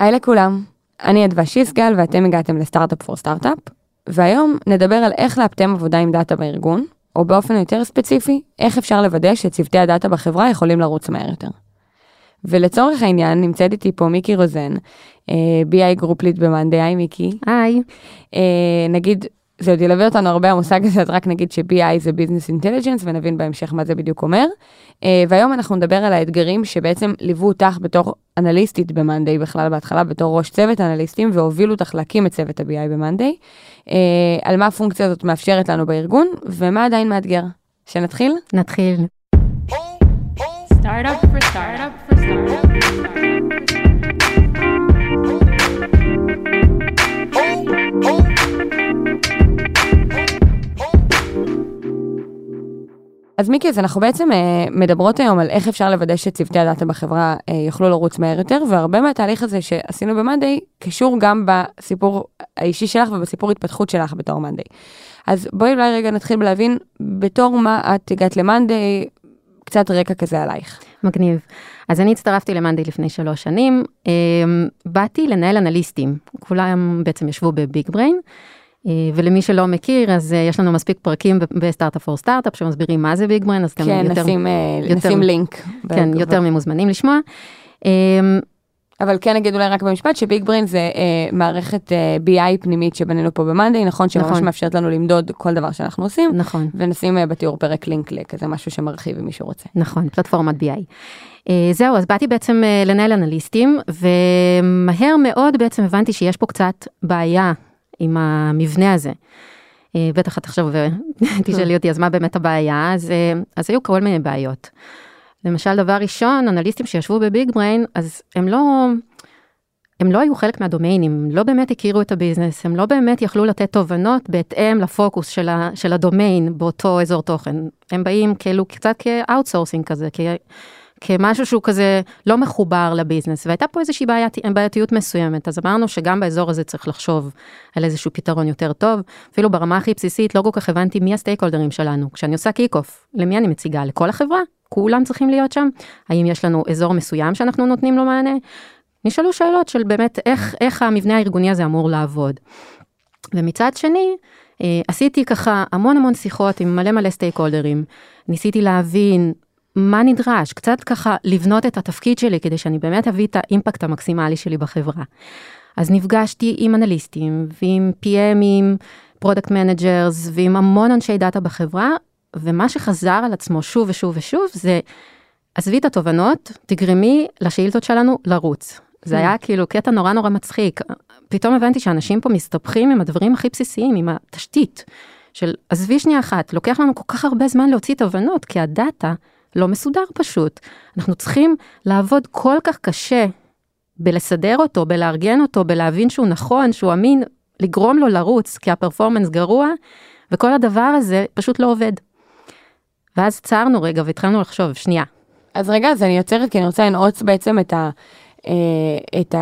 היי לכולם, אני אדווה שיסגל ואתם הגעתם ל Startup for Startup, והיום נדבר על איך לאפטם עבודה עם דאטה בארגון, או באופן יותר ספציפי, איך אפשר לוודא שצוותי הדאטה בחברה יכולים לרוץ מהר יותר. ולצורך העניין נמצאת איתי פה מיקי רוזן, אה, BI group lead ב monday, היי מיקי. היי. אה, נגיד, זה עוד ילווה אותנו הרבה המושג הזה, אז רק נגיד ש-BI זה Business Intelligence ונבין בהמשך מה זה בדיוק אומר. אה, והיום אנחנו נדבר על האתגרים שבעצם ליוו אותך בתור אנליסטית במאנדי בכלל בהתחלה, בתור ראש צוות אנליסטים, והובילו אותך להקים את צוות ה-BI במאנדי. אה, על מה הפונקציה הזאת מאפשרת לנו בארגון, ומה עדיין מאתגר. שנתחיל? נתחיל. Startup for startup for startup for אז מיקי, אז אנחנו בעצם אה, מדברות היום על איך אפשר לוודא שצוותי הדאטה בחברה אה, יוכלו לרוץ מהר יותר, והרבה מהתהליך הזה שעשינו במאנדי קשור גם בסיפור האישי שלך ובסיפור התפתחות שלך בתור מאנדי. אז בואי אולי רגע נתחיל בלהבין בתור מה את הגעת למאנדי, קצת רקע כזה עלייך. מגניב. אז אני הצטרפתי למאנדי לפני שלוש שנים. אה, באתי לנהל אנליסטים. כולם בעצם ישבו בביג בריין. אה, ולמי שלא מכיר, אז אה, יש לנו מספיק פרקים ב Startup for Startup שמסבירים מה זה BigBrain, אז אתם כן, יותר, נשים, אה, יותר- נשים לינק. כן, ב- יותר ממוזמנים לשמוע. אה, אבל כן נגיד אולי רק במשפט ש BigBrain זה אה, מערכת אה, BI פנימית שבנינו פה ב monday, נכון? שממש נכון. מאפשרת לנו למדוד כל דבר שאנחנו עושים, נכון. ונשים אה, בתיאור פרק לינק לכזה משהו שמרחיב אם מישהו רוצה. נכון, פלטפורמת BI. אה, זהו, אז באתי בעצם אה, לנהל אנליסטים, ומהר מאוד בעצם הבנתי שיש פה קצת בעיה עם המבנה הזה. אה, בטח את עכשיו אה, תשאלי אותי, אז מה באמת הבעיה? אז, אה, אז היו כל מיני בעיות. למשל, דבר ראשון, אנליסטים שישבו ב BigBrain, אז הם לא... הם לא היו חלק מהדומיינים, הם לא באמת הכירו את הביזנס, הם לא באמת יכלו לתת תובנות בהתאם לפוקוס של, ה, של הדומיין באותו אזור תוכן. הם באים כאילו קצת כ outsourcing כזה, כ, כמשהו שהוא כזה לא מחובר לביזנס, והייתה פה איזושהי בעיית, בעייתיות מסוימת, אז אמרנו שגם באזור הזה צריך לחשוב על איזשהו פתרון יותר טוב, אפילו ברמה הכי בסיסית לא כל כך הבנתי מי ה stakeholder ים שלנו. כשאני עושה kick-off, למי אני מציגה? לכל החברה? כולם צריכים להיות שם? האם יש לנו אזור מסוים שאנחנו נותנים לו מענה? נשאלו שאלות של באמת איך, איך המבנה הארגוני הזה אמור לעבוד. ומצד שני, אה, עשיתי ככה המון המון שיחות עם מלא מלא stakeholder ים. ניסיתי להבין מה נדרש, קצת ככה לבנות את התפקיד שלי כדי שאני באמת אביא את האימפקט המקסימלי שלי בחברה. אז נפגשתי עם אנליסטים ועם PMים, product managers ועם המון אנשי דאטה בחברה, ומה שחזר על עצמו שוב ושוב ושוב זה, עזבי את התובנות, תגרמי לשאילתות שלנו לרוץ. זה היה כאילו קטע נורא נורא מצחיק. פתאום הבנתי שאנשים פה מסתבכים עם הדברים הכי בסיסיים, עם התשתית. של עזבי שנייה אחת, לוקח לנו כל כך הרבה זמן להוציא תובנות, כי הדאטה לא מסודר פשוט. אנחנו צריכים לעבוד כל כך קשה בלסדר אותו, בלארגן אותו, בלהבין שהוא נכון, שהוא אמין, לגרום לו לרוץ, כי הפרפורמנס גרוע, וכל הדבר הזה פשוט לא עובד. ואז עצרנו רגע והתחלנו לחשוב, שנייה, אז רגע, אז אני עוצרת כי אני רוצה לנעוץ בעצם את ה... אה, את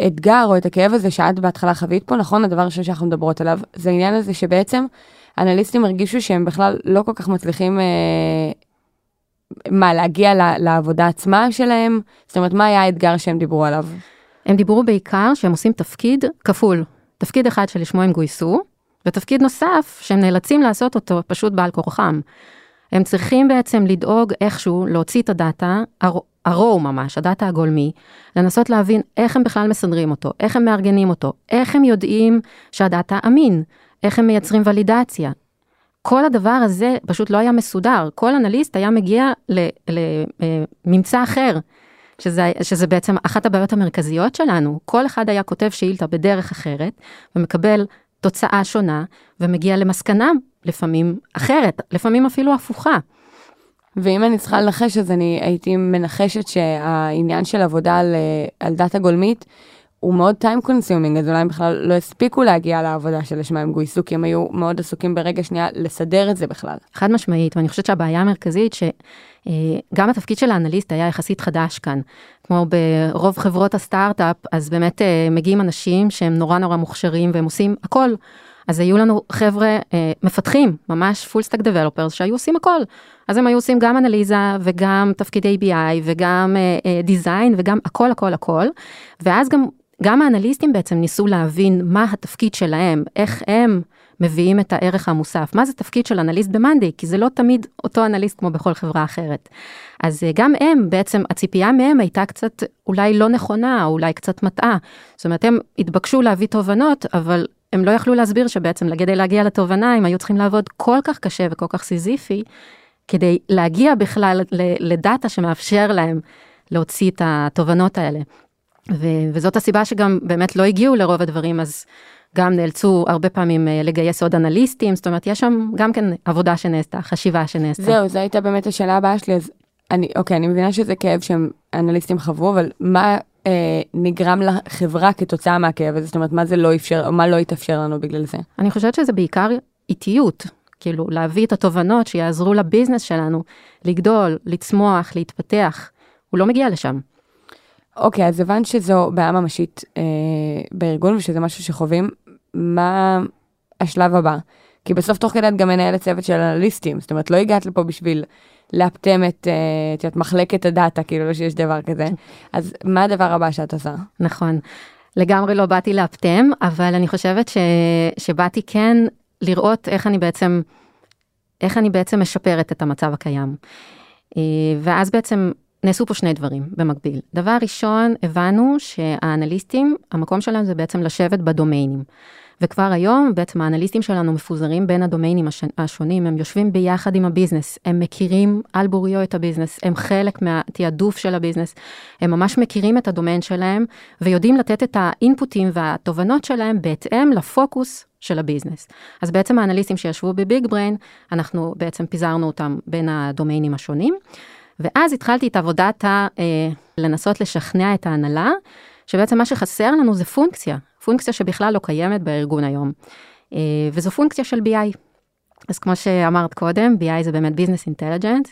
האתגר או את הכאב הזה שאת בהתחלה חווית פה, נכון? הדבר הראשון שאנחנו מדברות עליו, זה העניין הזה שבעצם אנליסטים הרגישו שהם בכלל לא כל כך מצליחים, אה, מה, להגיע לעבודה עצמה שלהם? זאת אומרת, מה היה האתגר שהם דיברו עליו? הם דיברו בעיקר שהם עושים תפקיד כפול, תפקיד אחד שלשמו הם גויסו, ותפקיד נוסף שהם נאלצים לעשות אותו פשוט בעל כורחם. הם צריכים בעצם לדאוג איכשהו להוציא את הדאטה, הר- הרואו ממש, הדאטה הגולמי, לנסות להבין איך הם בכלל מסדרים אותו, איך הם מארגנים אותו, איך הם יודעים שהדאטה אמין, איך הם מייצרים ולידציה. כל הדבר הזה פשוט לא היה מסודר, כל אנליסט היה מגיע לממצא אחר, שזה, שזה בעצם אחת הבעיות המרכזיות שלנו. כל אחד היה כותב שאילתה בדרך אחרת, ומקבל תוצאה שונה, ומגיע למסקנה לפעמים אחרת, לפעמים אפילו הפוכה. ואם אני צריכה לנחש, אז אני הייתי מנחשת שהעניין של עבודה על, אה, על דאטה גולמית, הוא מאוד time consuming, אז אולי הם בכלל לא הספיקו להגיע לעבודה שלשמה הם גויסו, כי הם היו מאוד עסוקים ברגע שנייה לסדר את זה בכלל. חד משמעית, ואני חושבת שהבעיה המרכזית שגם התפקיד של האנליסט היה יחסית חדש כאן. כמו ברוב חברות הסטארט-אפ, אז באמת אה, מגיעים אנשים שהם נורא נורא מוכשרים והם עושים הכל. אז היו לנו חבר'ה אה, מפתחים, ממש full stack developers, שהיו עושים הכל. אז הם היו עושים גם אנליזה וגם תפקידי BI וגם אה, אה, דיזיין וגם הכל הכל הכל. ואז גם, גם האנליסטים בעצם ניסו להבין מה התפקיד שלהם, איך הם מביאים את הערך המוסף, מה זה תפקיד של אנליסט במאנדי, כי זה לא תמיד אותו אנליסט כמו בכל חברה אחרת. אז אה, גם הם, בעצם הציפייה מהם הייתה קצת אולי לא נכונה, או אולי קצת מטעה. זאת אומרת, הם התבקשו להביא תובנות, אבל הם לא יכלו להסביר שבעצם כדי להגיע לתובנה, הם היו צריכים לעבוד כל כך קשה וכל כך סיזיפי, כדי להגיע בכלל לדאטה שמאפשר להם להוציא את התובנות האלה. ו- וזאת הסיבה שגם באמת לא הגיעו לרוב הדברים, אז גם נאלצו הרבה פעמים אה, לגייס עוד אנליסטים, זאת אומרת, יש שם גם כן עבודה שנעשתה, חשיבה שנעשתה. זהו, זו הייתה באמת השאלה הבאה שלי, אז אני, אוקיי, אני מבינה שזה כאב שהם אנליסטים חוו, אבל מה אה, נגרם לחברה כתוצאה מהכאב הזה? זאת אומרת, מה זה לא אפשר, או מה לא התאפשר לנו בגלל זה? אני חושבת שזה בעיקר איטיות, כאילו להביא את התובנות שיעזרו לביזנס שלנו לגדול, לצמוח, להתפתח. הוא לא מגיע לשם. אוקיי, אז הבנת שזו בעיה ממשית אה, בארגון ושזה משהו שחווים. מה השלב הבא? כי בסוף תוך כדי את גם מנהלת צוות של אנליסטים, זאת אומרת, לא הגעת לפה בשביל לאפטם את, אה, את יודעת, מחלקת הדאטה, כאילו לא שיש דבר כזה. אז מה הדבר הבא שאת עושה? נכון. לגמרי לא באתי לאפטם, אבל אני חושבת ש, שבאתי כן לראות איך אני בעצם, איך אני בעצם משפרת את המצב הקיים. אה, ואז בעצם נעשו פה שני דברים במקביל. דבר ראשון, הבנו שהאנליסטים, המקום שלהם זה בעצם לשבת בדומיינים. וכבר היום בעצם האנליסטים שלנו מפוזרים בין הדומיינים השונים, הם יושבים ביחד עם ה business, הם מכירים על בוריו את ה business, הם חלק מהתעדוף של ה business, הם ממש מכירים את הדומיין שלהם ויודעים לתת את האינפוטים והתובנות שלהם בהתאם לפוקוס של ה business. אז בעצם האנליסטים שישבו ב BigBrain, אנחנו בעצם פיזרנו אותם בין הדומיינים השונים. ואז התחלתי את עבודת ה... אה, לנסות לשכנע את ההנהלה, שבעצם מה שחסר לנו זה פונקציה, פונקציה שבכלל לא קיימת בארגון היום, אה, וזו פונקציה של BI. אז כמו שאמרת קודם, BI זה באמת Business Intelligence,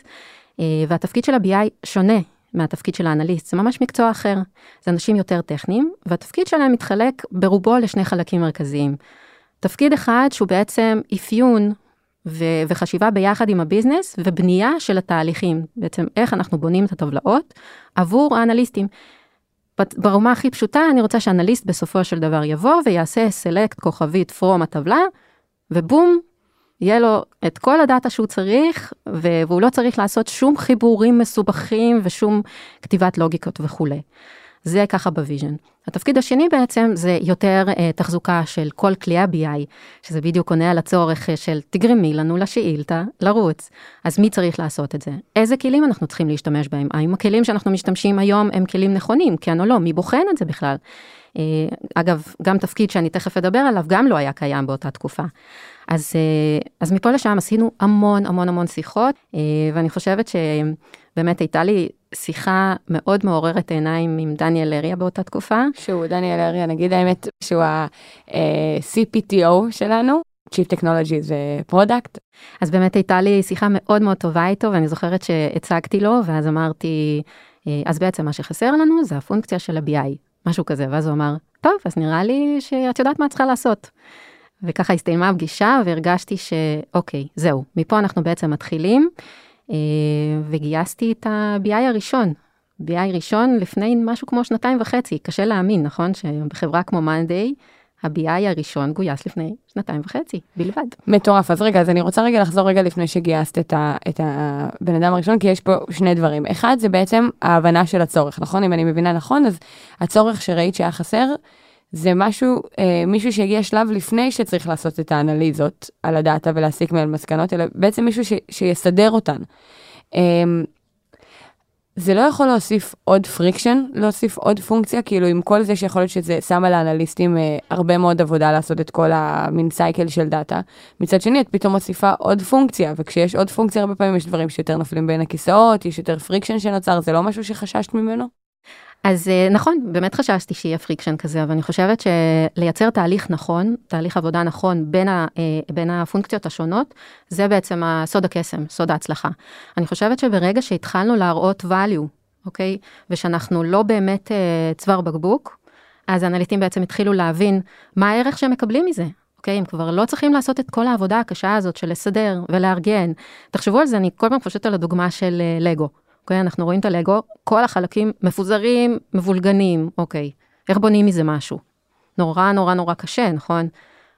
אה, והתפקיד של ה-BI שונה מהתפקיד של האנליסט, זה ממש מקצוע אחר. זה אנשים יותר טכניים, והתפקיד שלהם מתחלק ברובו לשני חלקים מרכזיים. תפקיד אחד שהוא בעצם אפיון ו- וחשיבה ביחד עם הביזנס ובנייה של התהליכים, בעצם איך אנחנו בונים את הטבלאות עבור האנליסטים. ברמה הכי פשוטה, אני רוצה שאנליסט בסופו של דבר יבוא ויעשה סלקט כוכבית פרום הטבלה, ובום, יהיה לו את כל הדאטה שהוא צריך, והוא לא צריך לעשות שום חיבורים מסובכים ושום כתיבת לוגיקות וכולי. זה ככה ב vision. התפקיד השני בעצם זה יותר אה, תחזוקה של כל כלי ה-BI, שזה בדיוק עונה על הצורך אה, של תגרמי לנו לשאילתה לרוץ. אז מי צריך לעשות את זה? איזה כלים אנחנו צריכים להשתמש בהם? האם הכלים שאנחנו משתמשים היום הם כלים נכונים? כן או לא? מי בוחן את זה בכלל? אה, אגב, גם תפקיד שאני תכף אדבר עליו גם לא היה קיים באותה תקופה. אז, אה, אז מפה לשם עשינו המון המון המון שיחות, אה, ואני חושבת שבאמת הייתה לי שיחה מאוד מעוררת עיניים עם דניאל לריה באותה תקופה. שהוא דניאל לריה, נגיד האמת שהוא ה-CPTO שלנו. Chief Technology and Product. אז באמת הייתה לי שיחה מאוד מאוד טובה איתו, ואני זוכרת שהצגתי לו, ואז אמרתי, אה, אז בעצם מה שחסר לנו זה הפונקציה של ה-BI, משהו כזה, ואז הוא אמר, טוב, אז נראה לי שאת יודעת מה את צריכה לעשות. וככה הסתיימה הפגישה, והרגשתי שאוקיי, זהו, מפה אנחנו בעצם מתחילים. אה, וגייסתי את ה-BI הראשון. BI ראשון לפני משהו כמו שנתיים וחצי, קשה להאמין, נכון? שבחברה כמו מאנדיי, ה-BI הראשון גויס לפני שנתיים וחצי בלבד. מטורף, אז רגע, אז אני רוצה רגע לחזור רגע לפני שגייסת את, ה, את הבן אדם הראשון, כי יש פה שני דברים. אחד, זה בעצם ההבנה של הצורך, נכון? אם אני מבינה נכון, אז הצורך שראית שהיה חסר, זה משהו, אה, מישהו שהגיע שלב לפני שצריך לעשות את האנליזות על הדאטה ולהסיק מהן מסקנות, אלא בעצם מישהו ש, שיסדר אותן. אה, זה לא יכול להוסיף עוד friction, להוסיף עוד פונקציה, כאילו עם כל זה שיכול להיות שזה שם על האנליסטים אה, הרבה מאוד עבודה לעשות את כל ה main cycle של דאטה. מצד שני, את פתאום מוסיפה עוד פונקציה, וכשיש עוד פונקציה, הרבה פעמים יש דברים שיותר נופלים בין הכיסאות, יש יותר friction שנוצר, זה לא משהו שחששת ממנו? אז אה, נכון, באמת חששתי שיהיה friction כזה, אבל אני חושבת שלייצר תהליך נכון, תהליך עבודה נכון בין, ה, אה, בין הפונקציות השונות, זה בעצם סוד הקסם, סוד ההצלחה. אני חושבת שברגע שהתחלנו להראות value, אוקיי, ושאנחנו לא באמת אה, צוואר בקבוק, אז האנליסטים בעצם התחילו להבין מה הערך שהם מקבלים מזה. אוקיי? הם כבר לא צריכים לעשות את כל העבודה הקשה הזאת של לסדר ולארגן. תחשבו על זה, אני כל פעם חושבת על הדוגמה של לגו. אוקיי? אנחנו רואים את הלגו, כל החלקים מפוזרים, מבולגנים, אוקיי. איך בונים מזה משהו? נורא נורא נורא קשה, נכון?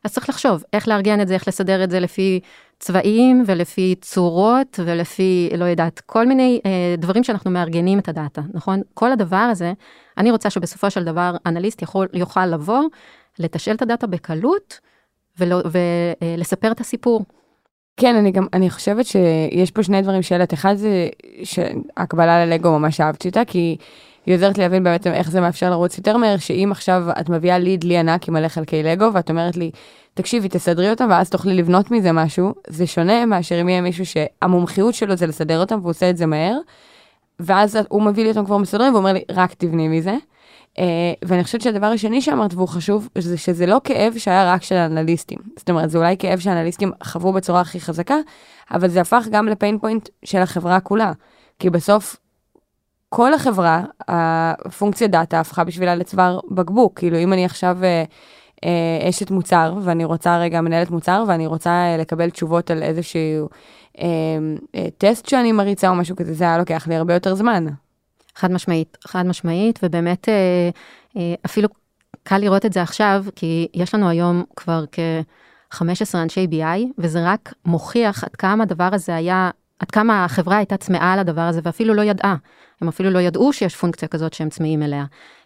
אז צריך לחשוב איך לארגן את זה, איך לסדר את זה לפי צבעים ולפי צורות ולפי, לא יודעת, כל מיני אה, דברים שאנחנו מארגנים את הדאטה, נכון? כל הדבר הזה, אני רוצה שבסופו של דבר אנליסט יכול, יוכל לבוא, לתשאל את הדאטה בקלות ולא- ולספר את הסיפור. כן, אני גם, אני חושבת שיש פה שני דברים שאלת. אחד זה שהקבלה ללגו ממש אהבתי אותה, כי היא עוזרת להבין באמת איך זה מאפשר לרוץ יותר מהר, שאם עכשיו את מביאה ליד לי ענק עם מלא חלקי לגו, ואת אומרת לי, תקשיבי, תסדרי אותם, ואז תוכלי לבנות מזה משהו, זה שונה מאשר אם יהיה מישהו שהמומחיות שלו זה לסדר אותם, והוא עושה את זה מהר, ואז הוא מביא לי אותם כבר מסודרים, ואומר לי, רק תבני מזה. Uh, ואני חושבת שהדבר השני שאמרת, והוא חשוב, זה שזה לא כאב שהיה רק של האנליסטים. זאת אומרת, זה אולי כאב שהאנליסטים חוו בצורה הכי חזקה, אבל זה הפך גם לפיין פוינט של החברה כולה. כי בסוף, כל החברה, הפונקציה דאטה הפכה בשבילה לצוואר בקבוק. כאילו, אם אני עכשיו uh, uh, אשת מוצר, ואני רוצה רגע מנהלת מוצר, ואני רוצה uh, לקבל תשובות על איזשהו uh, uh, טסט שאני מריצה או משהו כזה, זה היה לוקח לי הרבה יותר זמן. חד משמעית, חד משמעית, ובאמת אה, אה, אפילו קל לראות את זה עכשיו, כי יש לנו היום כבר כ-15 אנשי BI, וזה רק מוכיח עד כמה הדבר הזה היה, עד כמה החברה הייתה צמאה על הדבר הזה, ואפילו לא ידעה. הם אפילו לא ידעו שיש פונקציה כזאת שהם צמאים אליה.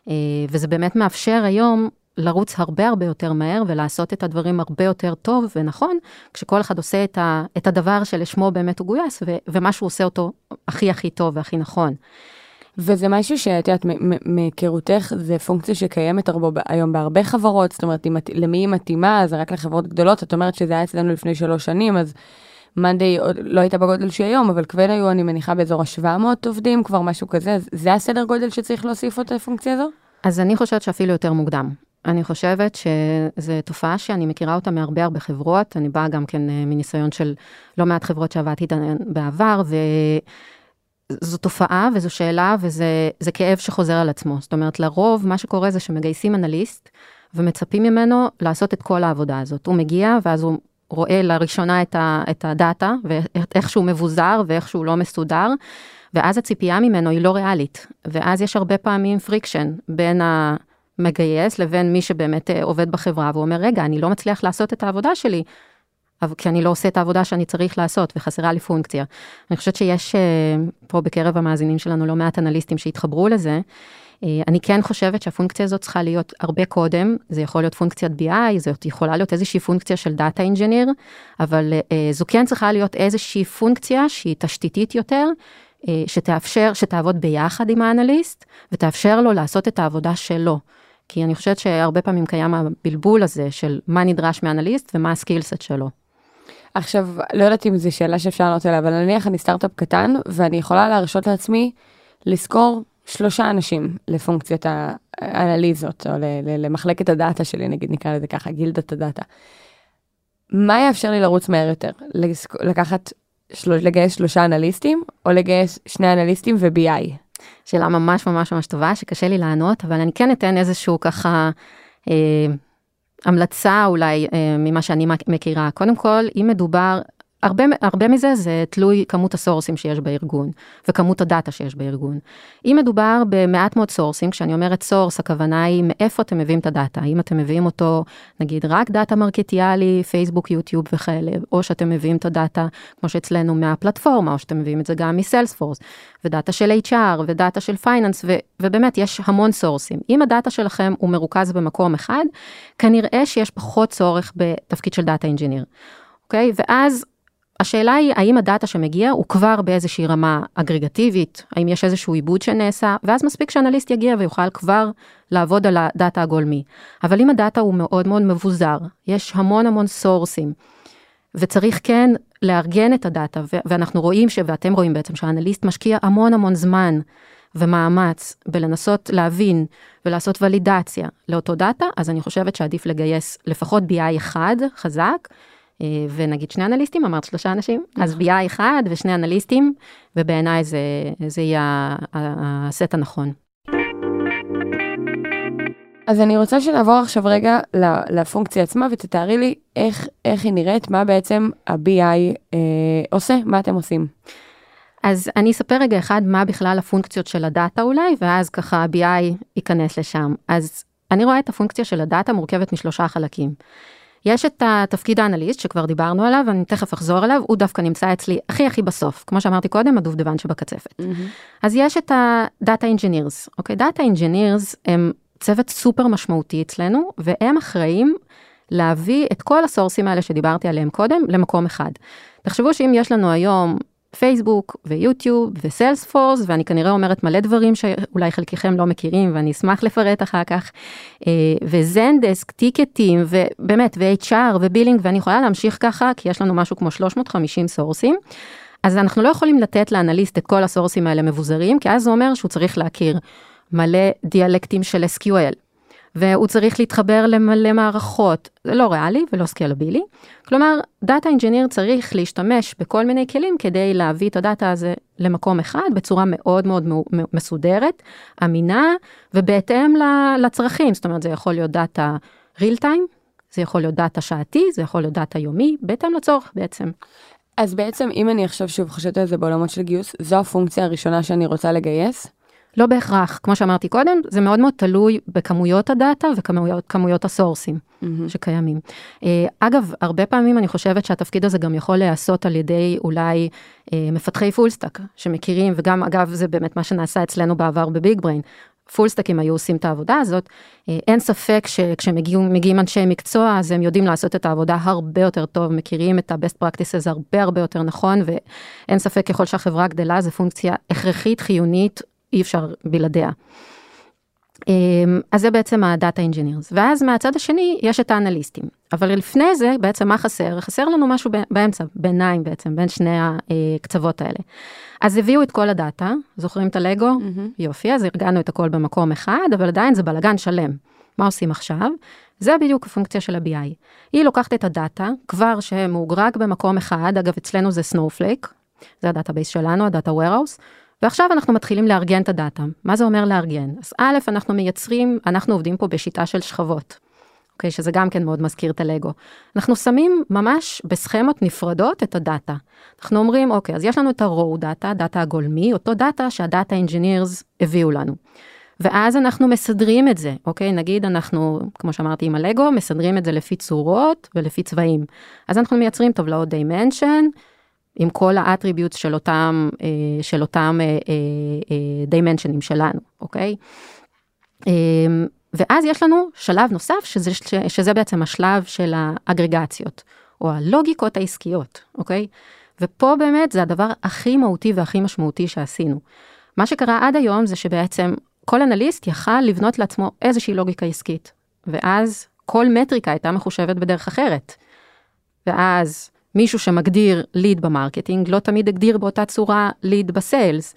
אה, וזה באמת מאפשר היום לרוץ הרבה הרבה יותר מהר ולעשות את הדברים הרבה יותר טוב ונכון, כשכל אחד עושה את, ה, את הדבר שלשמו באמת הוא גויס, ומה שהוא עושה אותו הכי הכי טוב והכי נכון. וזה משהו שאת יודעת, מהיכרותך, זה פונקציה שקיימת הרבה, היום בהרבה חברות, זאת אומרת, את- למי היא מתאימה, זה רק לחברות גדולות, את אומרת שזה היה אצלנו לפני שלוש שנים, אז מאנדיי לא הייתה בגודל שהיא היום, אבל כבר היו, אני מניחה, באזור ה-700 עובדים, כבר משהו כזה, זה הסדר גודל שצריך להוסיף אותה לפונקציה הזו? אז אני חושבת שאפילו יותר מוקדם. אני חושבת שזו תופעה שאני מכירה אותה מהרבה הרבה חברות, אני באה גם כן אה, מניסיון של לא מעט חברות שעבדתי איתן בעבר, וזו תופעה וזו שאלה וזה זה כאב שחוזר על עצמו. זאת אומרת, לרוב מה שקורה זה שמגייסים אנליסט ומצפים ממנו לעשות את כל העבודה הזאת. הוא מגיע ואז הוא רואה לראשונה את, ה, את הדאטה ואיך שהוא מבוזר ואיך שהוא לא מסודר. ואז הציפייה ממנו היא לא ריאלית, ואז יש הרבה פעמים friction בין המגייס לבין מי שבאמת אה, עובד בחברה, והוא אומר, רגע, אני לא מצליח לעשות את העבודה שלי, כי אני לא עושה את העבודה שאני צריך לעשות, וחסרה לי פונקציה. אני חושבת שיש אה, פה בקרב המאזינים שלנו לא מעט אנליסטים שהתחברו לזה. אה, אני כן חושבת שהפונקציה הזאת צריכה להיות הרבה קודם, זה יכול להיות פונקציית BI, זאת יכולה להיות איזושהי פונקציה של data engineer, אבל אה, זו כן צריכה להיות איזושהי פונקציה שהיא תשתיתית יותר, שתאפשר, שתעבוד ביחד עם האנליסט, ותאפשר לו לעשות את העבודה שלו. כי אני חושבת שהרבה פעמים קיים הבלבול הזה של מה נדרש מאנליסט ומה הסקילסט שלו. עכשיו, לא יודעת אם זו שאלה שאפשר לענות עליה, אבל נניח אני סטארט-אפ קטן, ואני יכולה להרשות לעצמי לשכור שלושה אנשים לפונקציית האנליזות, או למחלקת הדאטה שלי, נגיד נקרא לזה ככה, גילדת הדאטה. מה יאפשר לי לרוץ מהר יותר? לקחת, של... לגייס שלושה אנליסטים, או לגייס שני אנליסטים ו-BI? שאלה ממש ממש ממש טובה, שקשה לי לענות, אבל אני כן אתן איזשהו ככה אה, המלצה אולי אה, ממה שאני מכירה. קודם כל, אם מדובר, הרבה, הרבה מזה זה תלוי כמות הסורסים שיש בארגון, וכמות הדאטה שיש בארגון. אם מדובר במעט מאוד סורסים, כשאני אומרת source, הכוונה היא מאיפה אתם מביאים את הדאטה. האם אתם מביאים אותו, נגיד, רק דאטה מרקטינגי, פייסבוק, יוטיוב וכאלה, או שאתם מביאים את הדאטה, כמו שאצלנו, מהפלטפורמה, או שאתם מביאים את זה גם מ Salesforce, ודאטה של HR, ודאטה של finance, ו- ובאמת, יש המון סורסים. אם הדאטה שלכם הוא מרוכז במקום אחד, כנראה שיש פחות צורך בתפקיד של data engineer. אוקיי? ואז השאלה היא, האם הדאטה שמגיע הוא כבר באיזושהי רמה אגרגטיבית, האם יש איזשהו עיבוד שנעשה, ואז מספיק שאנליסט יגיע ויוכל כבר לעבוד על הדאטה הגולמי. אבל אם הדאטה הוא מאוד מאוד מבוזר, יש המון המון סורסים, וצריך כן לארגן את הדאטה, ואנחנו רואים, ש- ואתם רואים בעצם, שהאנליסט משקיע המון המון זמן ומאמץ בלנסות להבין ולעשות ולידציה לאותו דאטה, אז אני חושבת שעדיף לגייס לפחות BI אחד חזק, ונגיד שני אנליסטים, אמרת שלושה אנשים, אז BI אחד ושני אנליסטים, ובעיניי זה, זה יהיה הסט הנכון. אז אני רוצה שנעבור עכשיו רגע לפונקציה עצמה ותתארי לי איך, איך היא נראית, מה בעצם ה-BI אה, עושה, מה אתם עושים. אז אני אספר רגע אחד מה בכלל הפונקציות של הדאטה אולי, ואז ככה ה-BI ייכנס לשם. אז אני רואה את הפונקציה של הדאטה מורכבת משלושה חלקים. יש את התפקיד האנליסט שכבר דיברנו עליו, אני תכף אחזור אליו, הוא דווקא נמצא אצלי הכי הכי בסוף, כמו שאמרתי קודם, הדובדבן שבקצפת. אז יש את ה-Data Engineers, אוקיי? Data Engineers הם צוות סופר משמעותי אצלנו, והם אחראים להביא את כל הסורסים האלה שדיברתי עליהם קודם למקום אחד. תחשבו שאם יש לנו היום פייסבוק ויוטיוב ו Salesforce, ואני כנראה אומרת מלא דברים שאולי חלקכם לא מכירים ואני אשמח לפרט אחר כך, אה, ו Zendesk, טיקטים, ובאמת, ו-HR ו billing, ואני יכולה להמשיך ככה, כי יש לנו משהו כמו 350 סורסים. אז אנחנו לא יכולים לתת לאנליסט את כל הסורסים האלה מבוזרים, כי אז זה אומר שהוא צריך להכיר מלא דיאלקטים של SQL, והוא צריך להתחבר למלא מערכות, זה לא ריאלי ולא סקלבילי. כלומר, data engineer צריך להשתמש בכל מיני כלים כדי להביא את הדאטה הזה למקום אחד בצורה מאוד מאוד מסודרת, אמינה ובהתאם לצרכים, זאת אומרת זה יכול להיות דאטה real time, זה יכול להיות דאטה שעתי, זה יכול להיות דאטה יומי, בהתאם לצורך בעצם. אז בעצם אם אני עכשיו שוב חושבת על זה בעולמות של גיוס, זו הפונקציה הראשונה שאני רוצה לגייס. לא בהכרח, כמו שאמרתי קודם, זה מאוד מאוד תלוי בכמויות הדאטה וכמויות הסורסים mm-hmm. שקיימים. אה, אגב, הרבה פעמים אני חושבת שהתפקיד הזה גם יכול להיעשות על ידי אולי אה, מפתחי full stack שמכירים, וגם אגב זה באמת מה שנעשה אצלנו בעבר ב BigBrain. פול סטאקים היו עושים את העבודה הזאת, אה, אין ספק שכשמגיעים אנשי מקצוע אז הם יודעים לעשות את העבודה הרבה יותר טוב, מכירים את ה-best practices הרבה הרבה יותר נכון, ואין ספק ככל שהחברה גדלה זה פונקציה הכרחית, חיונית, אי אפשר בלעדיה. אמ, אז זה בעצם ה data engineers, ואז מהצד השני יש את האנליסטים, אבל לפני זה בעצם מה חסר? חסר לנו משהו באמצע, ביניים בעצם, בין שני הקצוות האלה. אז הביאו את כל הדאטה, זוכרים את הלגו? Mm-hmm. יופי, אז ארגנו את הכל במקום אחד, אבל עדיין זה בלאגן שלם. מה עושים עכשיו? זה בדיוק הפונקציה של ה-BI. היא לוקחת את הדאטה, כבר שמאוגד במקום אחד, אגב אצלנו זה Snowflake, זה ה database שלנו, ה data warehouse, ועכשיו אנחנו מתחילים לארגן את הדאטה. מה זה אומר לארגן? אז א', אנחנו מייצרים, אנחנו עובדים פה בשיטה של שכבות. אוקיי, שזה גם כן מאוד מזכיר את הלגו. אנחנו שמים ממש בסכמות נפרדות את הדאטה. אנחנו אומרים, אוקיי, אז יש לנו את ה-raw data, דאטה הגולמי, אותו דאטה שה data engineers הביאו לנו. ואז אנחנו מסדרים את זה, אוקיי? נגיד אנחנו, כמו שאמרתי עם הלגו, מסדרים את זה לפי צורות ולפי צבעים. אז אנחנו מייצרים טבלאות dimension, עם כל האטריביוטס של אותם, אה, של אותם דיימנשנים אה, אה, שלנו, אוקיי? ואז יש לנו שלב נוסף, שזה, שזה בעצם השלב של האגרגציות, או הלוגיקות העסקיות, אוקיי? ופה באמת זה הדבר הכי מהותי והכי משמעותי שעשינו. מה שקרה עד היום זה שבעצם כל אנליסט יכל לבנות לעצמו איזושהי לוגיקה עסקית, ואז כל מטריקה הייתה מחושבת בדרך אחרת. ואז מישהו שמגדיר lead ב marketing, לא תמיד הגדיר באותה צורה lead ב sales.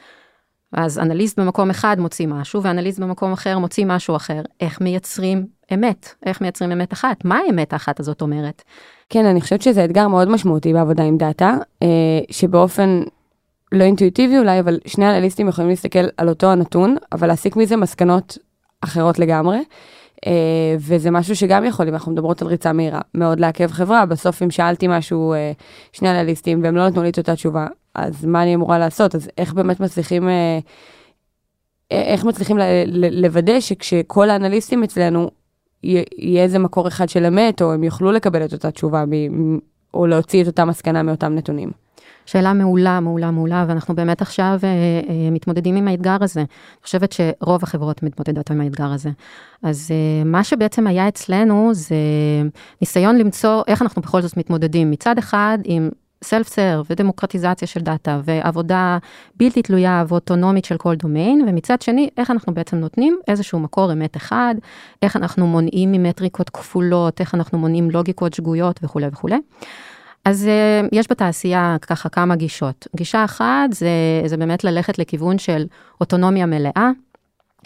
אז אנליסט במקום אחד מוציא משהו, ואנליסט במקום אחר מוציא משהו אחר. איך מייצרים אמת? איך מייצרים אמת אחת? מה האמת האחת הזאת אומרת? כן, אני חושבת שזה אתגר מאוד משמעותי בעבודה עם דאטה, אה, שבאופן לא אינטואיטיבי אולי, אבל שני אנליסטים יכולים להסתכל על אותו הנתון, אבל להסיק מזה מסקנות אחרות לגמרי. אה, וזה משהו שגם יכול, אם אנחנו מדברות על ריצה מהירה, מאוד לעכב חברה. בסוף אם שאלתי משהו, אה, שני אנליסטים, והם לא נתנו לי את אותה תשובה, אז מה אני אמורה לעשות? אז איך באמת מצליחים, אה, איך מצליחים לוודא שכשכל האנליסטים אצלנו, יהיה איזה מקור אחד של אמת, או הם יוכלו לקבל את אותה תשובה, או להוציא את אותה מסקנה מאותם נתונים. שאלה מעולה, מעולה, מעולה, ואנחנו באמת עכשיו אה, אה, מתמודדים עם האתגר הזה. אני חושבת שרוב החברות מתמודדות עם האתגר הזה. אז אה, מה שבעצם היה אצלנו זה ניסיון למצוא איך אנחנו בכל זאת מתמודדים מצד אחד עם סלף סרב ודמוקרטיזציה של דאטה ועבודה בלתי תלויה ואוטונומית של כל דומיין, ומצד שני, איך אנחנו בעצם נותנים איזשהו מקור אמת אחד, איך אנחנו מונעים ממטריקות כפולות, איך אנחנו מונעים לוגיקות שגויות וכולי וכולי. אז uh, יש בתעשייה ככה כמה גישות. גישה אחת זה, זה באמת ללכת לכיוון של אוטונומיה מלאה,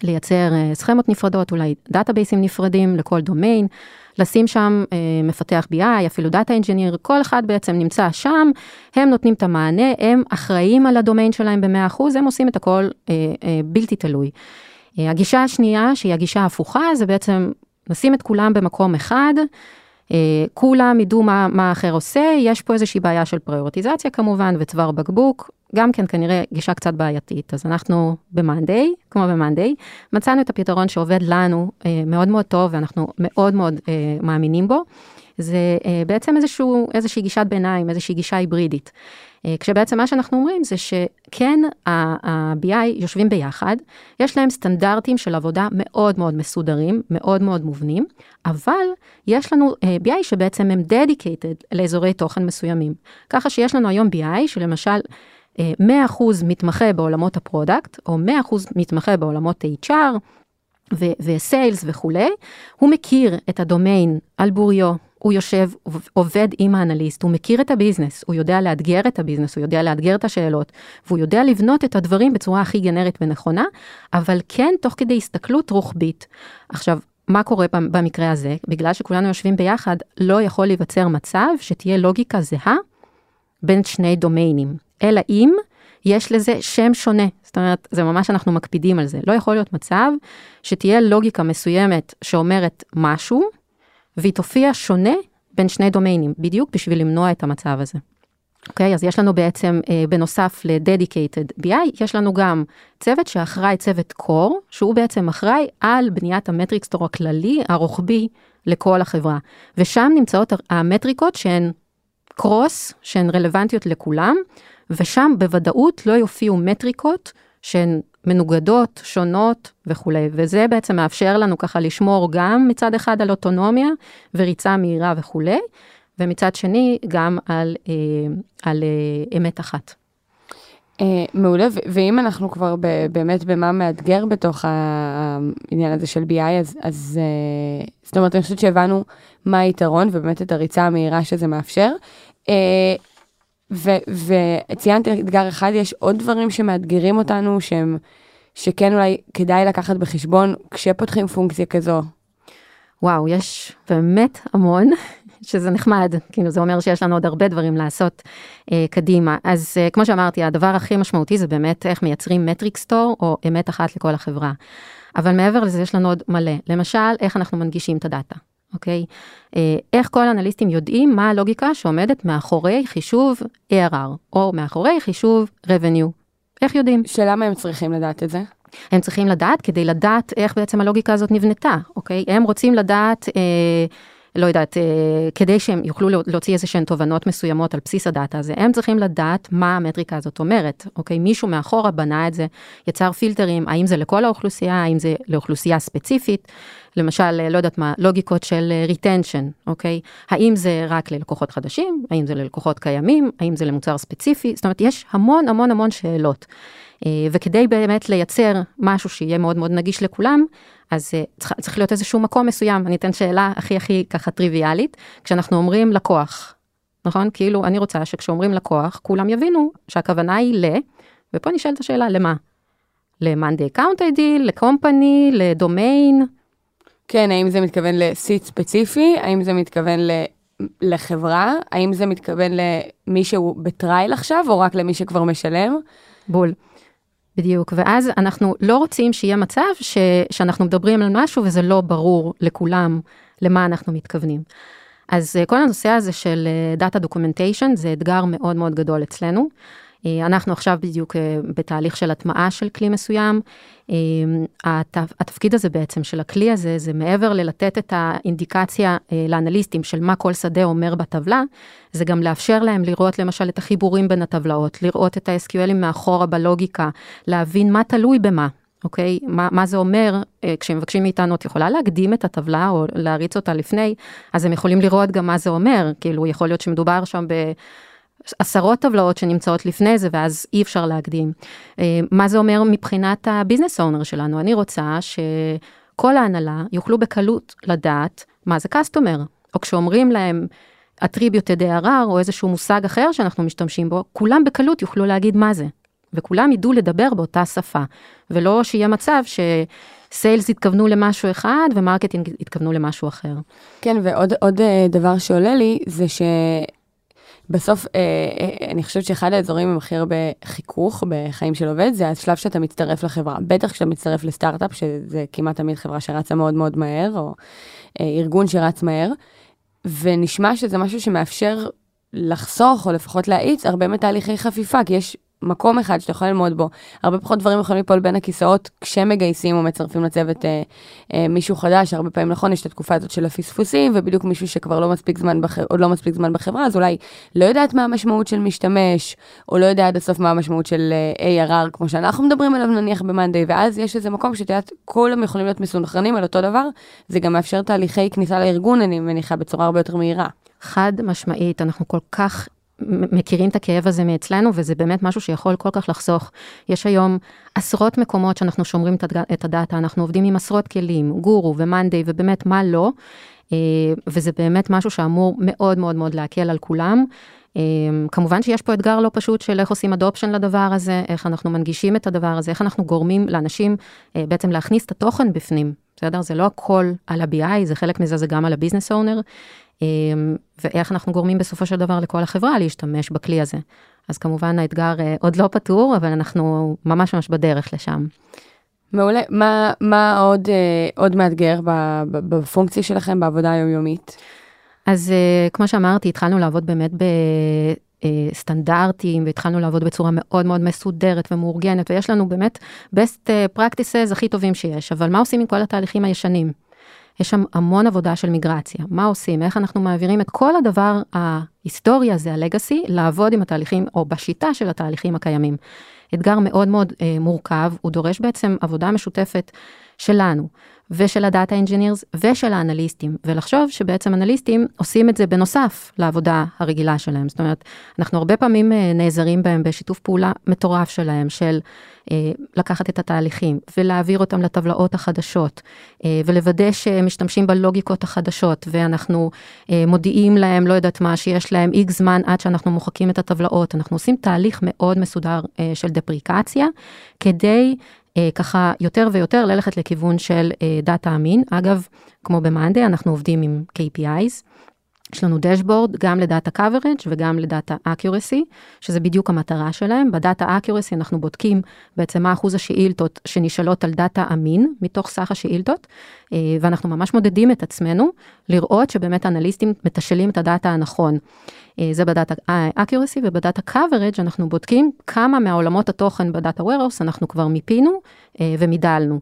לייצר uh, סכמות נפרדות, אולי דאטאבייסים נפרדים לכל דומיין, לשים שם uh, מפתח BI, אפילו data engineer, כל אחד בעצם נמצא שם, הם נותנים את המענה, הם אחראים על הדומיין שלהם ב-100%, הם עושים את הכל uh, uh, בלתי תלוי. אה, הגישה השנייה, שהיא הגישה ההפוכה, זה בעצם נשים את כולם במקום אחד, אה, כולם ידעו מה, מה האחר עושה, יש פה איזושהי בעיה של פריורטיזציה כמובן, וצוואר בקבוק, גם כן כנראה גישה קצת בעייתית. אז אנחנו ב-Monday, כמו ב-Monday, מצאנו את הפתרון שעובד לנו אה, מאוד מאוד טוב, ואנחנו מאוד מאוד אה, מאמינים בו. זה אה, בעצם איזשהו, איזושהי גישת ביניים, איזושהי גישה היברידית. אה, כשבעצם מה שאנחנו אומרים זה שכן, ה-BI יושבים ביחד, יש להם סטנדרטים של עבודה מאוד מאוד מסודרים, מאוד מאוד מובנים, אבל יש לנו אה, BI שבעצם הם dedicated לאזורי תוכן מסוימים. ככה שיש לנו היום BI שלמשל, אה, 100% מתמחה בעולמות ה product, או 100% מתמחה בעולמות HR, ו sales וכולי, הוא מכיר את הדומיין על בוריו, הוא יושב, עובד עם האנליסט, הוא מכיר את ה business, הוא יודע לאתגר את ה business, הוא יודע לאתגר את השאלות, והוא יודע לבנות את הדברים בצורה הכי גנרית ונכונה, אבל כן תוך כדי הסתכלות רוחבית. עכשיו, מה קורה במקרה הזה? בגלל שכולנו יושבים ביחד, לא יכול להיווצר מצב שתהיה לוגיקה זהה בין שני דומיינים, אלא אם יש לזה שם שונה. זאת אומרת, זה ממש אנחנו מקפידים על זה. לא יכול להיות מצב שתהיה לוגיקה מסוימת שאומרת משהו, והיא תופיע שונה בין שני דומיינים, בדיוק בשביל למנוע את המצב הזה. אוקיי, okay, אז יש לנו בעצם, אה, בנוסף ל-Dedicated BI, יש לנו גם צוות שאחראי צוות core, שהוא בעצם אחראי על בניית המטריקסטור הכללי, הרוחבי, לכל החברה. ושם נמצאות המטריקות שהן קרוס, שהן רלוונטיות לכולם, ושם בוודאות לא יופיעו מטריקות שהן מנוגדות, שונות וכולי, וזה בעצם מאפשר לנו ככה לשמור גם מצד אחד על אוטונומיה וריצה מהירה וכולי, ומצד שני גם על, אה, על אה, אמת אחת. אה, מעולה, ואם אנחנו כבר באמת במה מאתגר בתוך העניין הזה של BI, אז, אז אה, זאת אומרת, אני חושבת שהבנו מה היתרון ובאמת את הריצה המהירה שזה מאפשר. אה, וציינת אתגר אחד, יש עוד דברים שמאתגרים אותנו, שהם, שכן אולי כדאי לקחת בחשבון כשפותחים פונקציה כזו. וואו, יש באמת המון, שזה נחמד, כאילו זה אומר שיש לנו עוד הרבה דברים לעשות אה, קדימה. אז אה, כמו שאמרתי, הדבר הכי משמעותי זה באמת איך מייצרים מטריק סטור או אמת אחת לכל החברה. אבל מעבר לזה יש לנו עוד מלא, למשל, איך אנחנו מנגישים את הדאטה. אוקיי? אה, איך כל האנליסטים יודעים מה הלוגיקה שעומדת מאחורי חישוב ARR, או מאחורי חישוב revenue. איך יודעים? שלמה הם צריכים לדעת את זה? הם צריכים לדעת כדי לדעת איך בעצם הלוגיקה הזאת נבנתה, אוקיי? הם רוצים לדעת... אה, לא יודעת, אה, כדי שהם יוכלו להוציא איזה שהן תובנות מסוימות על בסיס הדאטה הזה, הם צריכים לדעת מה המטריקה הזאת אומרת, אוקיי? מישהו מאחורה בנה את זה, יצר פילטרים, האם זה לכל האוכלוסייה, האם זה לאוכלוסייה ספציפית, למשל, אה, לא יודעת מה, לוגיקות של אה, אוקיי? האם זה רק ללקוחות חדשים, האם זה ללקוחות קיימים, האם זה למוצר ספציפי, זאת אומרת, יש המון המון המון שאלות. וכדי באמת לייצר משהו שיהיה מאוד מאוד נגיש לכולם, אז uh, צריך, צריך להיות איזשהו מקום מסוים. אני אתן שאלה הכי הכי ככה טריוויאלית, כשאנחנו אומרים לקוח, נכון? כאילו, אני רוצה שכשאומרים לקוח, כולם יבינו שהכוונה היא ל... ופה נשאלת השאלה, למה? ל-Monday Account ID, לקומפני, לדומיין? כן, האם זה מתכוון לסיט ספציפי? האם זה מתכוון ל... לחברה? האם זה מתכוון למי שהוא בטרייל עכשיו, או רק למי שכבר משלם? בול. בדיוק, ואז אנחנו לא רוצים שיהיה מצב ש, שאנחנו מדברים על משהו וזה לא ברור לכולם למה אנחנו מתכוונים. אז אה, כל הנושא הזה של Data documentation זה אתגר מאוד מאוד גדול אצלנו. אה, אנחנו עכשיו בדיוק אה, בתהליך של הטמעה של כלי מסוים. אה, התפקיד הזה בעצם של הכלי הזה, זה מעבר ללתת את האינדיקציה לאנליסטים של מה כל שדה אומר בטבלה, זה גם לאפשר להם לראות למשל את החיבורים בין הטבלאות, לראות את ה-SQLים מאחורה בלוגיקה, להבין מה תלוי במה. אוקיי? מה, מה זה אומר, כשמבקשים מאיתנו, את יכולה להקדים את הטבלה או להריץ אותה לפני, אז הם יכולים לראות גם מה זה אומר, כאילו יכול להיות שמדובר שם ב... עשרות טבלאות שנמצאות לפני זה ואז אי אפשר להקדים. אה, מה זה אומר מבחינת הביזנס אונר שלנו? אני רוצה שכל ההנהלה יוכלו בקלות לדעת מה זה קסטומר, או כשאומרים להם attributed ARR או איזשהו מושג אחר שאנחנו משתמשים בו, כולם בקלות יוכלו להגיד מה זה. וכולם ידעו לדבר באותה שפה, ולא שיהיה מצב ש... Sales התכוונו למשהו אחד ו marketing התכוונו למשהו אחר. כן, ועוד עוד אה, דבר שעולה לי זה ש... בסוף, אה, אה, אני חושבת שאחד האזורים עם הכי הרבה חיכוך בחיים של עובד, זה השלב שאתה מצטרף לחברה. בטח כשאתה מצטרף לסטארט-אפ, שזה כמעט תמיד חברה שרצה מאוד מאוד מהר, או אה, ארגון שרץ מהר, ונשמע שזה משהו שמאפשר לחסוך, או לפחות להאיץ, הרבה מתהליכי חפיפה, כי יש מקום אחד שאתה יכול ללמוד בו. הרבה פחות דברים יכולים ליפול בין הכיסאות כשמגייסים או מצרפים לצוות אה, אה, מישהו חדש. הרבה פעמים נכון, יש את התקופה הזאת של הפספוסים, ובדיוק מישהו שכבר לא מספיק זמן, בח... עוד לא מספיק זמן בחברה, אז אולי לא יודעת מה המשמעות של משתמש, או לא יודע עד הסוף מה המשמעות של אה, ARR, כמו שאנחנו מדברים עליו נניח ב-Monday, ואז יש איזה מקום שאת יודעת, כולם יכולים להיות מסונכרנים על אותו דבר, זה גם מאפשר תהליכי כניסה לארגון, אני מניחה, בצורה הרבה יותר מהירה. חד משמעית, אנחנו כל כך מכירים את הכאב הזה מאצלנו, וזה באמת משהו שיכול כל כך לחסוך. יש היום עשרות מקומות שאנחנו שומרים את הד- את הדאטה, אנחנו עובדים עם עשרות כלים, Guru ו Monday ובאמת מה לא, אה, וזה באמת משהו שאמור מאוד מאוד מאוד להקל על כולם. אה, כמובן שיש פה אתגר לא פשוט של איך עושים adoption לדבר הזה, איך אנחנו מנגישים את הדבר הזה, איך אנחנו גורמים לאנשים אה, בעצם להכניס את התוכן בפנים, בסדר? זה לא הכל על ה-BI, זה חלק מזה זה גם על ה business owner. אמ, ואיך אנחנו גורמים בסופו של דבר לכל החברה להשתמש בכלי הזה. אז כמובן האתגר אה, עוד לא פתור, אבל אנחנו ממש ממש בדרך לשם. מעולה. מה, מה עוד, אה, עוד מאתגר בפונקציה שלכם בעבודה היומיומית? אז אה, כמו שאמרתי, התחלנו לעבוד באמת בסטנדרטים, והתחלנו לעבוד בצורה מאוד מאוד מסודרת ומאורגנת, ויש לנו באמת best אה, practices הכי טובים שיש, אבל מה עושים עם כל התהליכים הישנים? יש שם המון עבודה של מיגרציה. מה עושים? איך אנחנו מעבירים את כל הדבר ההיסטורי הזה, ה legacy, לעבוד עם התהליכים, או בשיטה של התהליכים הקיימים. אתגר מאוד מאוד אה, מורכב, הוא דורש בעצם עבודה משותפת שלנו, ושל ה data engineers, ושל האנליסטים, ולחשוב שבעצם אנליסטים עושים את זה בנוסף לעבודה הרגילה שלהם. זאת אומרת, אנחנו הרבה פעמים אה, נעזרים בהם בשיתוף פעולה מטורף שלהם, של אה, לקחת את התהליכים ולהעביר אותם לטבלאות החדשות, אה, ולוודא שהם משתמשים בלוגיקות החדשות, ואנחנו אה, מודיעים להם, לא יודעת מה, שיש להם איקס זמן עד שאנחנו מוחקים את הטבלאות. אנחנו עושים תהליך מאוד מסודר אה, של דפריקציה, כדי ככה יותר ויותר ללכת לכיוון של אה, דאטה אמין. אגב, כמו ב Monday, אנחנו עובדים עם KPIs. יש לנו דשבורד גם ל data coverage וגם ל data accuracy, שזה בדיוק המטרה שלהם. ב data accuracy אנחנו בודקים בעצם מה אחוז השאילתות שנשאלות על דאטה אמין מתוך סך השאילתות, אה, ואנחנו ממש מודדים את עצמנו לראות שבאמת אנליסטים מתשאלים את הדאטה הנכון. אה, זה ב data accuracy וב data coverage אנחנו בודקים כמה מהעולמות התוכן ב data warehouse אנחנו כבר מיפינו אה, ומידלנו.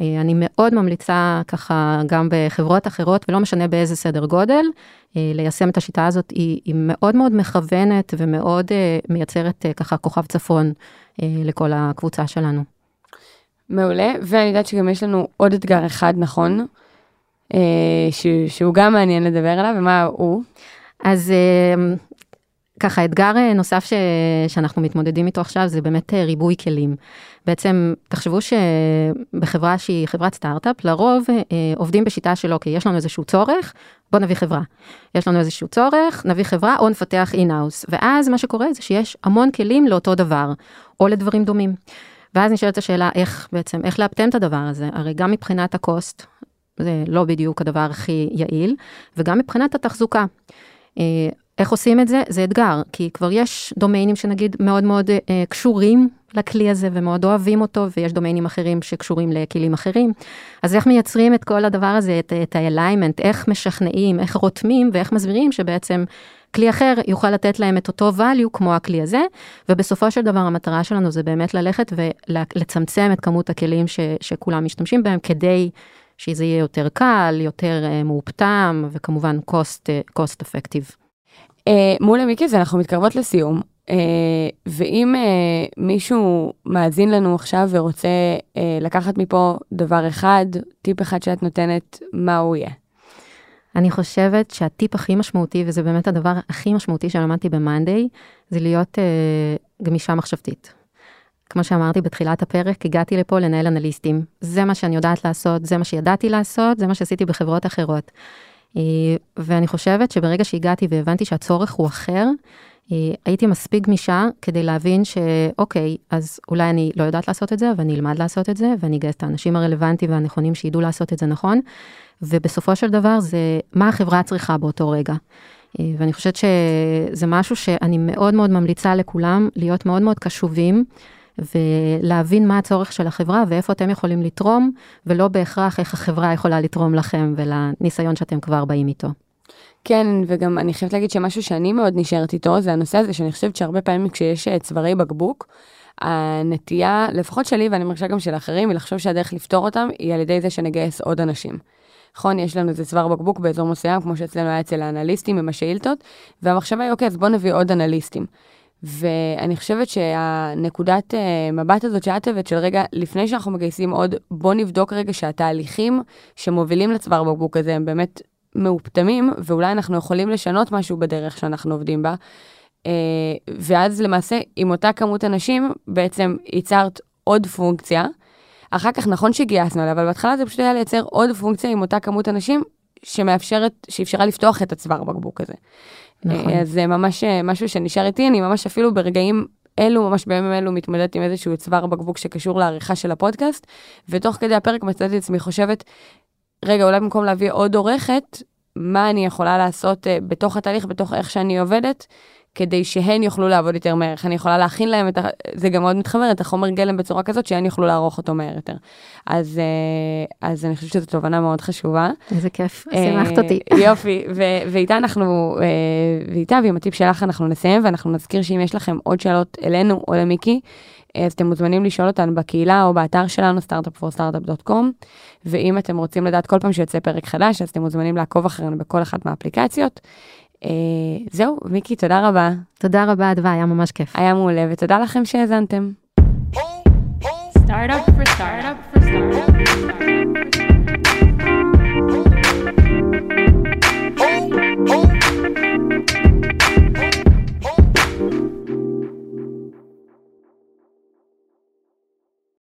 אה, אני מאוד ממליצה ככה גם בחברות אחרות, ולא משנה באיזה סדר גודל, אה, ליישם את השיטה הזאת, היא, היא מאוד מאוד מכוונת ומאוד אה, מייצרת ככה כוכב צפון לכל הקבוצה שלנו. מעולה, ואני יודעת שגם יש לנו עוד אתגר אחד, נכון? ש, שהוא גם מעניין לדבר עליו, ומה הוא? אז ככה, אתגר נוסף ש, שאנחנו מתמודדים איתו עכשיו זה באמת ריבוי כלים. בעצם, תחשבו שבחברה שהיא חברת סטארט-אפ, לרוב אה, עובדים בשיטה של אוקיי, יש לנו איזשהו צורך, בוא נביא חברה. יש לנו איזשהו צורך, נביא חברה או נפתח אינאוס. ואז מה שקורה זה שיש המון כלים לאותו דבר, או לדברים דומים. ואז נשאלת השאלה איך בעצם, איך לאפטם את הדבר הזה, הרי גם מבחינת הקוסט, זה לא בדיוק הדבר הכי יעיל, וגם מבחינת התחזוקה. אה, איך עושים את זה? זה אתגר, כי כבר יש דומיינים שנגיד מאוד מאוד אה, קשורים לכלי הזה ומאוד אוהבים אותו, ויש דומיינים אחרים שקשורים לכלים אחרים. אז איך מייצרים את כל הדבר הזה, את, את ה-alignment, איך משכנעים, איך רותמים ואיך מסבירים שבעצם כלי אחר יוכל לתת להם את אותו value כמו הכלי הזה, ובסופו של דבר המטרה שלנו זה באמת ללכת ולצמצם את כמות הכלים ש, שכולם משתמשים בהם כדי שזה יהיה יותר קל, יותר uh, מאופטם, וכמובן cost, uh, cost effective. Uh, מול המיקי אנחנו מתקרבות לסיום, uh, ואם uh, מישהו מאזין לנו עכשיו ורוצה לקחת מפה דבר אחד, טיפ אחד שאת נותנת, מה הוא יהיה? אני חושבת שהטיפ הכי משמעותי, וזה באמת הדבר הכי משמעותי שלמדתי ב-Monday, זה להיות uh, גמישה מחשבתית. כמו שאמרתי בתחילת הפרק, הגעתי לפה לנהל אנליסטים. זה מה שאני יודעת לעשות, זה מה שידעתי לעשות, זה מה שעשיתי בחברות אחרות. אה, ואני חושבת שברגע שהגעתי והבנתי שהצורך הוא אחר, אה, הייתי מספיק גמישה כדי להבין שאוקיי, אז אולי אני לא יודעת לעשות את זה, אבל אני אלמד לעשות את זה, ואני אגייס את האנשים הרלוונטיים והנכונים שידעו לעשות את זה נכון. ובסופו של דבר זה מה החברה צריכה באותו רגע. אה, ואני חושבת שזה משהו שאני מאוד מאוד ממליצה לכולם להיות מאוד מאוד קשובים. ולהבין מה הצורך של החברה ואיפה אתם יכולים לתרום, ולא בהכרח איך החברה יכולה לתרום לכם ולניסיון שאתם כבר באים איתו. כן, וגם אני חייבת להגיד שמשהו שאני מאוד נשארת איתו, זה הנושא הזה שאני חושבת שהרבה פעמים כשיש אה, צווארי בקבוק, הנטייה, לפחות שלי ואני מרגישה גם של אחרים, היא לחשוב שהדרך לפתור אותם היא על ידי זה שנגייס עוד אנשים. נכון, יש לנו איזה צוואר בקבוק באזור מסוים, כמו שאצלנו היה אצל האנליסטים עם השאילתות, והמחשבה היא, אוקיי, אז בואו נביא עוד אנליסטים. ואני חושבת שהנקודת uh, מבט הזאת שאת הבאת, של רגע, לפני שאנחנו מגייסים עוד, בוא נבדוק רגע שהתהליכים שמובילים לצוואר בקבוק הזה הם באמת מאופטמים, ואולי אנחנו יכולים לשנות משהו בדרך שאנחנו עובדים בה. Uh, ואז למעשה, עם אותה כמות אנשים, בעצם ייצרת עוד פונקציה. אחר כך נכון שגייסנו עליה, אבל בהתחלה זה פשוט היה לייצר עוד פונקציה עם אותה כמות אנשים, שמאפשרת, שאפשרה לפתוח את הצוואר בקבוק הזה. נכון. אז זה ממש אה, משהו שנשאר איתי, אני ממש אפילו ברגעים אלו, ממש בימים אלו, מתמודדת עם איזשהו צוואר בקבוק שקשור לעריכה של הפודקאסט, ותוך כדי הפרק מצאתי את עצמי חושבת, רגע, אולי במקום להביא עוד עורכת, מה אני יכולה לעשות uh, בתוך התהליך, בתוך איך שאני עובדת, כדי שהן יוכלו לעבוד יותר מהר, איך אני יכולה להכין להם את ה... זה גם מאוד מתחבר, את החומר גלם בצורה כזאת שהן יוכלו לערוך אותו מהר יותר. אז, uh, אז אני חושבת שזו תובנה מאוד חשובה. איזה כיף, שימחת אה, אותי. יופי, ו- ואיתה אנחנו, אה, ואיתה ועם הטיפ שלך אנחנו נסיים, ואנחנו נזכיר שאם יש לכם עוד שאלות אלינו או למיקי, אה, אז אתם מוזמנים לשאול אותנו בקהילה או באתר שלנו, startup4startup.com, ואם אתם רוצים לדעת כל פעם שיוצא פרק חדש, אז אתם מוזמנים לעקוב אחרינו בכל אחת מהאפליקציות. אה, זהו, מיקי, תודה רבה. תודה רבה, אדוה, היה ממש כיף. היה מעולה, ותודה לכם שהאזנתם. Startup for startup. For startup.